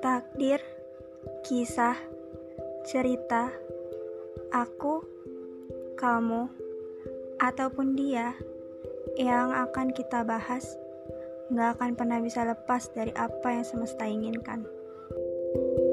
takdir, kisah, cerita, aku, kamu, ataupun dia yang akan kita bahas, nggak akan pernah bisa lepas dari apa yang semesta inginkan. thank you